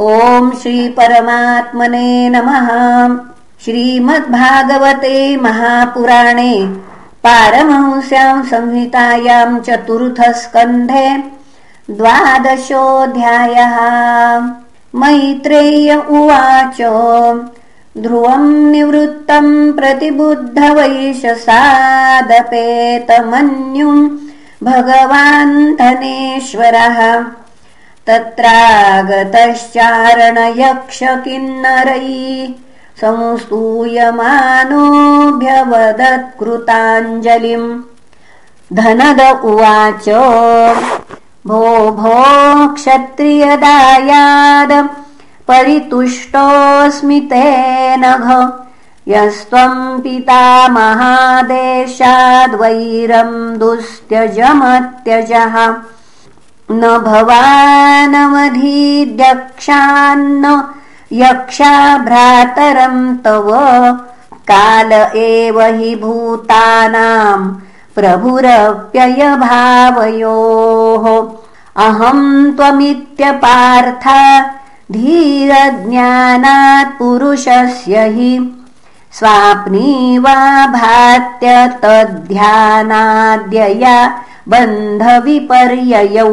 ॐ श्रीपरमात्मने नमः। श्रीमद्भागवते महापुराणे पारमहंस्यां संहितायां चतुर्थस्कन्धे द्वादशोऽध्यायः। मैत्रेय उवाच ध्रुवम् निवृत्तम् प्रतिबुद्धवैशसादपेतमन्युम् भगवान् धनेश्वरः तत्रागतश्चारणयक्ष किन्नरै संस्तूयमानोऽभ्यवदत्कृताञ्जलिम् धनद उवाच भो भो क्षत्रियदायाद परितुष्टोऽस्मि तेनघ। यस्त्वम् पिता महादेशाद्वैरम् दुस्त्यजमत्यजः न भवानवधीद्यक्षान्न यक्षा भ्रातरम् तव काल एव हि भूतानाम् प्रभुरप्ययभावयोः अहम् त्वमित्यपार्थ धीरज्ञानात् पुरुषस्य हि स्वाप्नी वा भात्य तद्ध्यानाद्यया बन्धविपर्ययौ।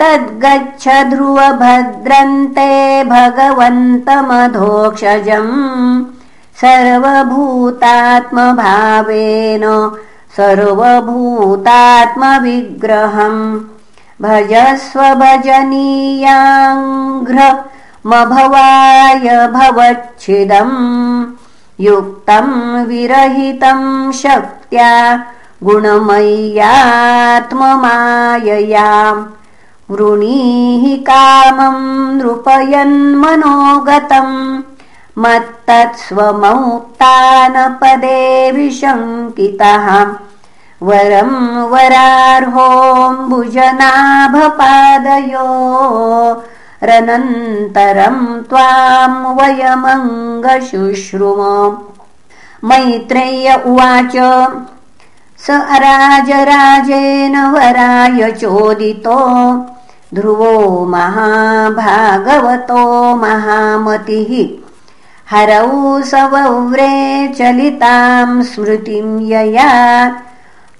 तद्गच्छ ध्रुवभद्रन्ते भगवन्तमधोक्षजम् सर्वभूतात्मभावेन सर्वभूतात्मविग्रहम् भजस्व भजनीयाङ्घ्रमभवाय भवच्छिदम् युक्तम् विरहितम् शक्त्या गुणमय्यात्ममायया। वृणीः कामम् नृपयन्मनोगतम् मत्तत्स्वमौक्तानपदे विशङ्कितः। वरम् वरार्होऽम्बुजनाभपादयो रनन्तरम् त्वाम् वयमङ्गशुश्रुम। मैत्रेय उवाच स अराजराजेन वराय चोदितो ध्रुवो महाभागवतो महामतिः। हरौ सवव्रे चलिताम् स्मृतिम् यया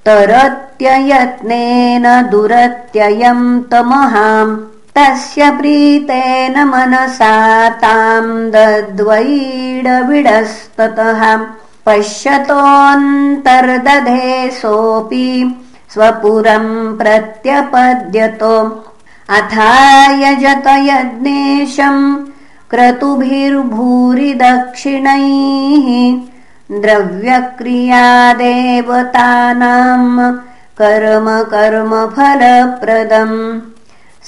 तरत्ययत्नेन दुरत्ययम् तमहाम् तस्य प्रीतेन मनसा ताम् दद्वैडविडस्ततः। पश्यतोऽन्तर्दधे सोऽपि स्वपुरम् प्रत्यपद्यतो। अथायजत यज्ञेशम् क्रतुभिर्भूरि दक्षिणैः द्रव्यक्रियादेवतानाम् कर्म कर्म फलप्रदम्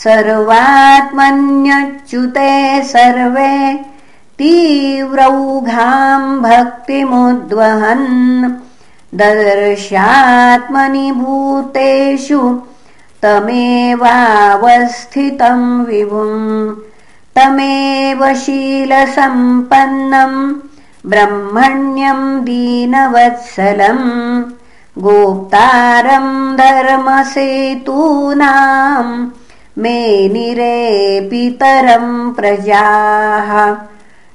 सर्वात्मन्यच्युते सर्वे तीव्रौघाम् भक्तिमुद्वहन् दर्शात्मनि भूतेषु तमेवावस्थितम् विभुम् तमेव शीलसम्पन्नम् ब्रह्मण्यम् दीनवत्सलम् गोप्तारम् धर्मसेतूनाम् मेनिरे पितरम् प्रजाः।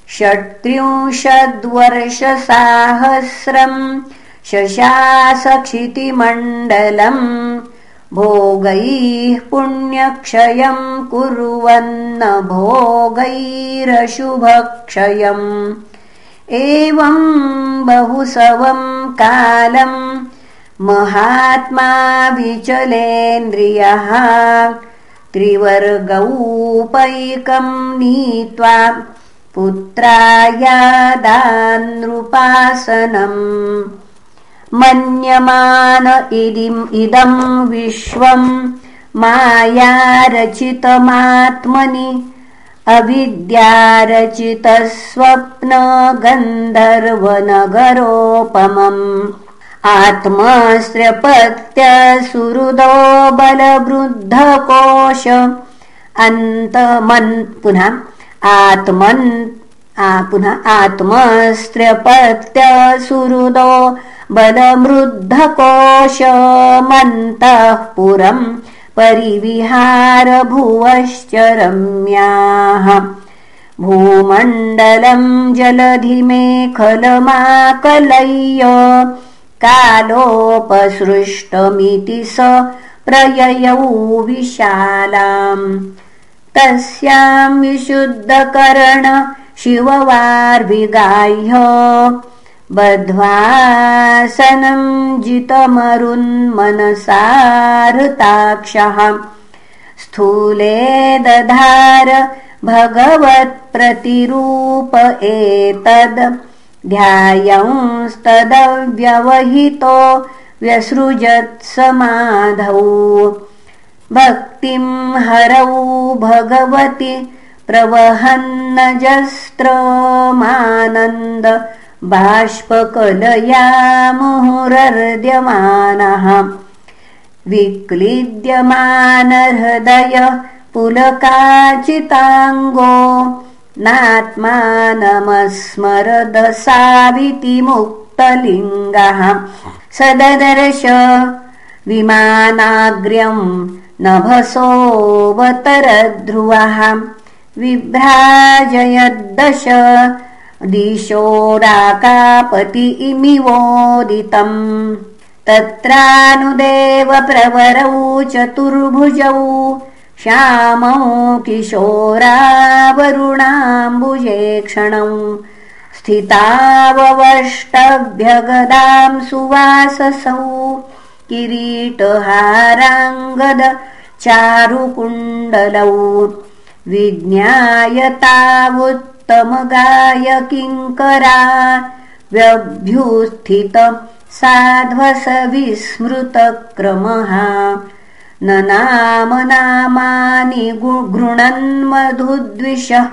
षट्त्रिंशद्वर्षसाहस्रम् शशासक्षितिमण्डलम् भोगैः पुण्यक्षयम् कुर्वन्न भोगैरशुभक्षयम्। एवम् बहुसवम् कालम् महात्मा विचलेन्द्रियः त्रिवर्गौपैकम् नीत्वा पुत्रायादानृपासनम् मन्यमान इदिम् इदम् विश्वम् मायारचितमात्मनि अविद्यारचितस्वप्न गन्धर्वनगरोपमम् आत्माश्रपत्यसुहृदो बलवृद्धकोश। अन्तमन् पुनः आत्मन् पुनः आत्मस्त्र्यपत्यसुहृदो बलमृद्धकोशमन्तः पुरम् परिविहारभुवश्च रम्याः। भूमण्डलम् जलधिमेखलमाकलय्य कालोपसृष्टमिति स प्रययौ विशालाम्। तस्याम् विशुद्धकरण शिववार्विगाह्य बध्वासनम् जितमरुन्मनसाहृताक्षः स्थूले दधार भगवत्प्रतिरूप एतद् ध्यायंस्तदव्यवहितो व्यसृजत्समाधौ भक्तिम् हरौ भगवति प्रवहन्नजस्त्रमानन्द बाष्पकलया मुहुरर्द्यमानः विक्लिद्यमानहृदय पुलकाचिताङ्गो नात्मानमस्मरदसावितिमुक्तलिङ्गः। सददर्श विमानाग्र्यम् नभसोऽवतरध्रुवः। विभ्राजयद्दश दिशोराकापति इमिवोदितम्। तत्रानुदेव प्रवरौ चतुर्भुजौ श्यामौ किशोरावरुणाम्बुजेक्षणौ स्थितावष्टभ्यगदाम् सुवाससौ किरीटहाराङ्गद चारुकुण्डलौ विज्ञायतावुत्तमगाय किङ्करा व्यभ्युत्थित साध्वस विस्मृतक्रमः न नाम नामानि गृणन्मधुद्विषः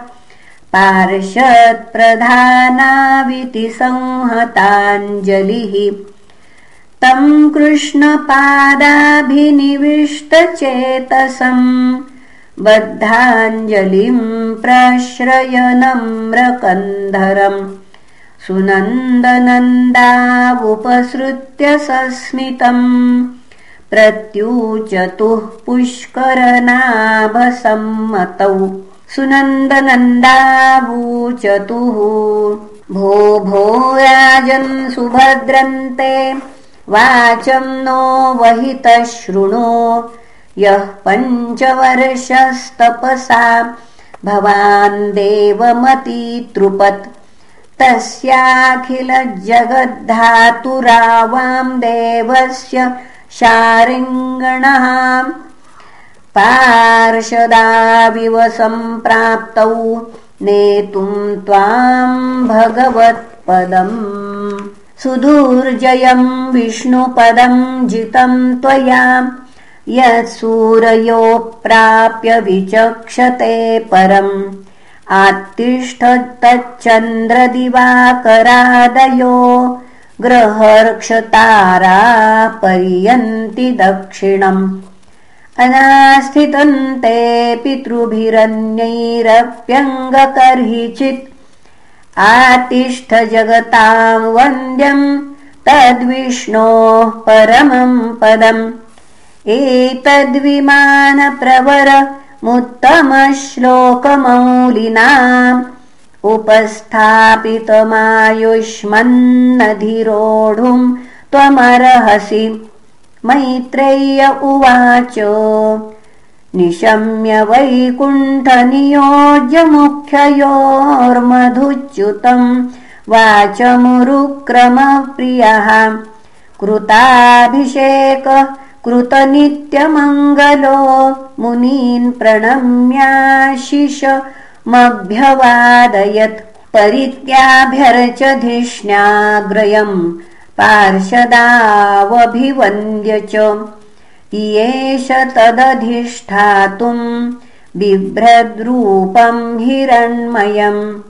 पार्षत्प्रधानाविति संहताञ्जलिः। तम् कृष्णपादाभिनिविष्टचेतसम् बद्धाञ्जलिम् प्रश्रयनम्रकन्धरम्। सुनन्दनन्दावुपसृत्य सस्मितम् प्रत्यूचतुः पुष्करनाभसम्मतौ। सुनन्दनन्दावूचतुः भो भो राजन् सुभद्रन्ते। वाचम् नो वहितः शृणु यः पञ्चवर्षस्तपसा भवान् देवमतीतृपत्। तस्याखिलजगद्धातुरावाम् देवस्य शारिङ्गणः पार्षदाविव सम्प्राप्तौ नेतुम् त्वाम् भगवत्पदम् सुदुर्जयम् विष्णुपदम् जितम् त्वया यत्सूरयोप्राप्य विचक्षते परम्। आत्तिष्ठत्तच्चन्द्रदिवाकरादयो ग्रहर्क्षतारा पर्यन्ति दक्षिणम्। अनास्थितम् ते पितृभिरन्यैरप्यङ्गकर्हिचित् आतिष्ठ जगताम् वन्द्यम् तद्विष्णोः परमम् पदम्। एतद्विमानप्रवरमुत्तमश्लोकमौलिनाम् उपस्थापितमायुष्मन्नधिरोढुम् त्वमर्हसि मैत्रेय्य उवाच। निशम्य वैकुण्ठनियोज्यमुख्ययोर्मधुच्युतम् वाचमुरुक्रमप्रियः। कृताभिषेक कृतनित्यमङ्गलो मुनीन् प्रणम्याशिषमभ्यवादयत् परित्याभ्यर्च धिष्ण्याग्रयम् पार्षदावभिवन्द्य च। एष तदधिष्ठातुम् बिभ्रद्रूपम् हिरण्मयम्।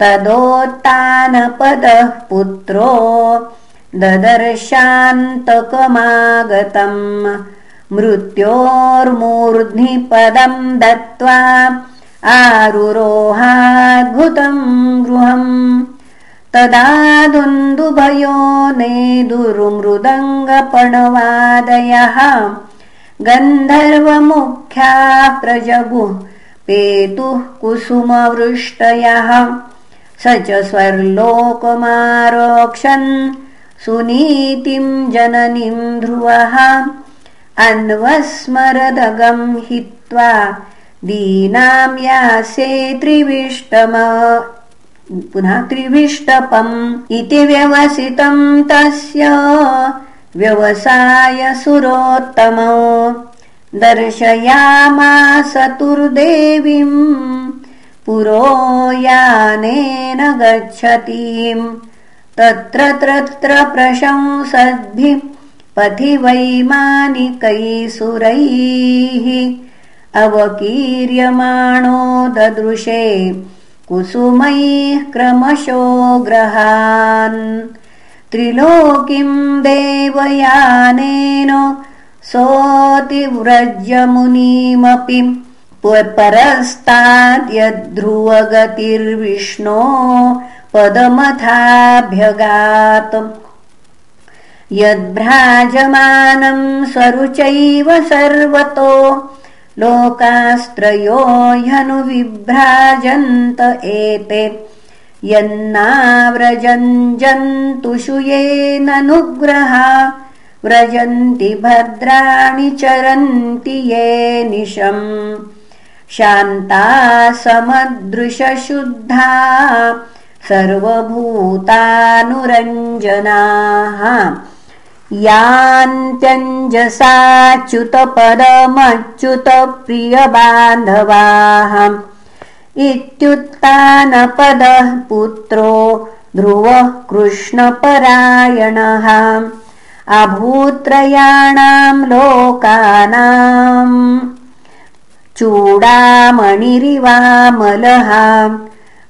तदोत्तानपदः पुत्रो ददर्शान्तकमागतम्। मृत्योर्मूर्ध्नि पदम् दत्त्वा आरुरोहाद्भुतम् गृहम् तदा दुन्दुभयो नेदुरुमृदङ्गपणवादयः गन्धर्वमुख्याः प्रजगुः पेतुः कुसुमवृष्टयः स च स्वर्लोकमारोक्षन् सुनीतिम् जननीम् ध्रुवः अन्वस्मरदगम् हित्वा दीनाम् यासे त्रिविष्टम। पुनः त्रिविष्टपम् इति व्यवसितम् तस्य व्यवसाय सुरोत्तमो। दर्शयामासतुर्देवीम् पुरो यानेन गच्छतीम्। तत्र तत्र प्रशंसद्भिः पथि वैमानिकैसुरैः अवकीर्यमाणो ददृशे कुसुमैः क्रमशो ग्रहान् त्रिलोकीम् देवयानेन सोऽतिव्रजमुनीमपि परस्ताद्यध्रुवगतिर्विष्णो पदमथाभ्यगात्। यद्भ्राजमानम् स्वरुचैव सर्वतो लोकास्त्रयो ह्यनुविभ्राजन्त एते। यन्नाव्रजञ्जन्तुषु येननुग्रहा व्रजन्ति भद्राणि चरन्ति ये निशम्। शान्ता समदृशशुद्धा सर्वभूतानुरञ्जनाः यान्त्यञ्जसाच्युतपदमच्युतप्रियबान्धवाः इत्युत्तानपदः पुत्रो ध्रुवः कृष्णपरायणः। अभूत्रयाणाम् लोकानाम्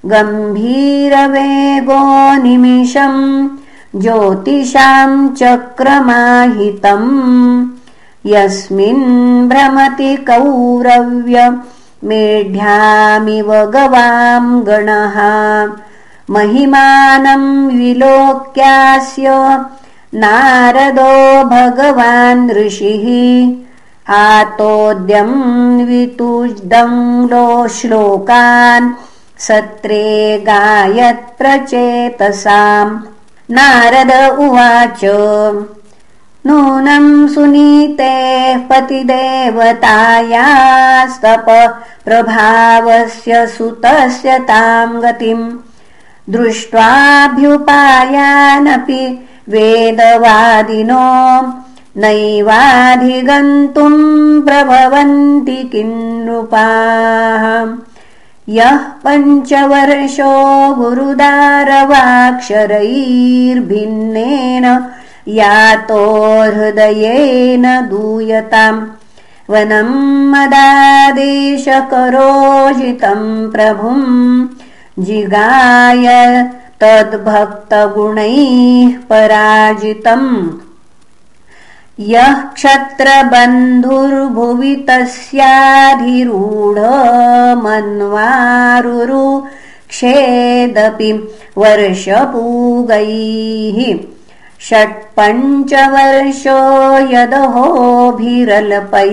गम्भीरवेगो निमिषम् ज्योतिषाम् चक्रमाहितम् यस्मिन् भ्रमति कौरव्य मेढ्यामिव गवाम् गणः। महिमानम् विलोक्यास्य नारदो भगवान् ऋषिः। आतोद्यम् वितुष्दम् लो श्लोकान् सत्रे गायत्प्रचेतसाम् नारद उवाच। नूनम् सुनीतेः पतिदेवतायास्तप प्रभावस्य सुतस्य ताम् गतिम् दृष्ट्वाभ्युपायानपि वेदवादिनो नैवाधिगन्तुम् प्रभवन्ति किन्नृपाः यः पञ्चवर्षो गुरुदारवाक्षरैर्भिन्नेन यातो हृदयेन दूयताम्। वनम् मदादेशकरोजितम् प्रभुम्। जिगाय तद्भक्तगुणैः पराजितम् यः क्षत्रबन्धुर्भुवि तस्याधिरूढमन्वारुरु क्षेदपि वर्षपूगैः। षट्पञ्चवर्षो यदहोभिरल्पैः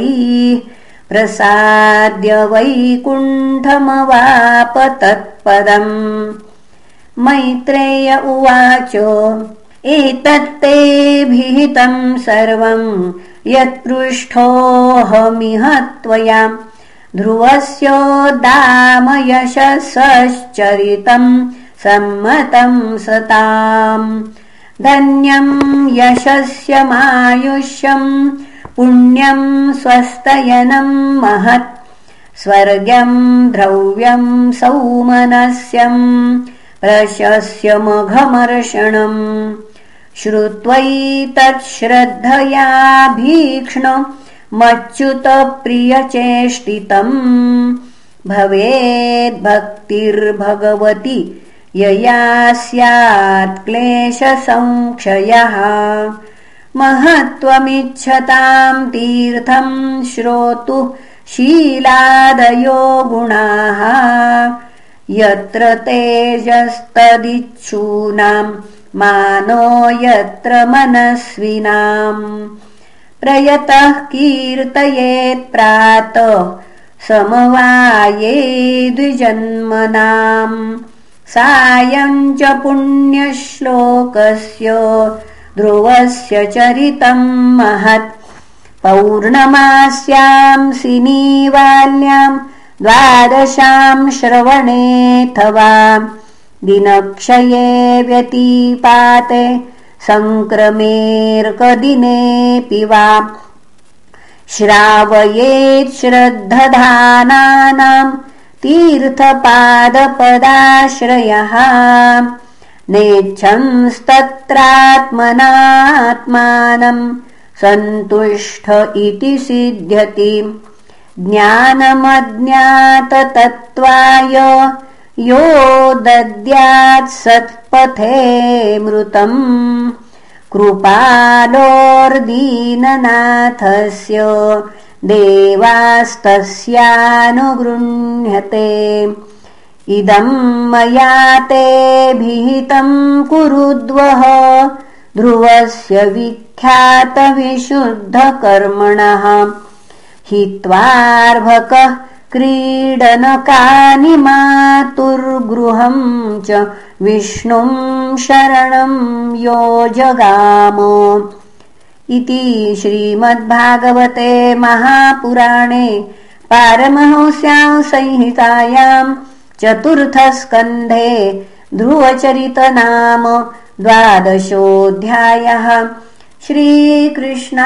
प्रसाद्य वैकुण्ठमवाप तत्पदम् मैत्रेय उवाच एतत्ते भिहितम् सर्वम् यत्पृष्ठोऽहमिह त्वया। ध्रुवस्योदामयशसश्चरितम् सम्मतम् सताम्। धन्यम् यशस्यमायुष्यम् पुण्यम् स्वस्तयनम् महत्। स्वर्ग्यम् द्रव्यम् सौमनस्यम् प्रशस्यमघमर्षणम् श्रुत्वैतच्छ्रद्धया भीक्ष्ण मच्युतप्रियचेष्टितम् भवेद्भक्तिर्भगवति यया स्यात् क्लेशसंक्षयः महत्त्वमिच्छताम् तीर्थम् श्रोतुः शीलादयो गुणाः यत्र तेजस्तदिच्छूनाम् मानो यत्र मनस्विनाम्। प्रयतः कीर्तयेत्प्रातः समवाये द्विजन्मनाम्। सायम् च पुण्यश्लोकस्य ध्रुवस्य चरितम् महत्। पौर्णमास्याम् सिनीवाल्याम् द्वादशाम् श्रवणेऽथवा दिनक्षये व्यतीपाते सङ्क्रमेऽर्कदिनेऽपि वा। श्रावयेत् श्रद्धधानानाम् तीर्थपादपदाश्रयः। नेच्छंस्तत्रात्मनात्मानम् सन्तुष्ट इति सिद्ध्यति। ज्ञानमज्ञाततत्त्वाय यो दद्यात् सत्पथे मृतम्। कृपालोर्दीननाथस्य देवास्तस्यानुगृह्यते। इदम् मया ते विहितम् कुरुद्वः ध्रुवस्य विख्यातविशुद्धकर्मणः। हित्वार्भकः क्रीडनकानि मातुर्गृहम् च विष्णुम् शरणम् यो जगाम। इति श्रीमद्भागवते महापुराणे पारमहंस्यां संहितायाम् चतुर्थस्कन्धे ध्रुवचरितनाम द्वादशोऽध्यायः। श्रीकृष्णार्पणमस्तु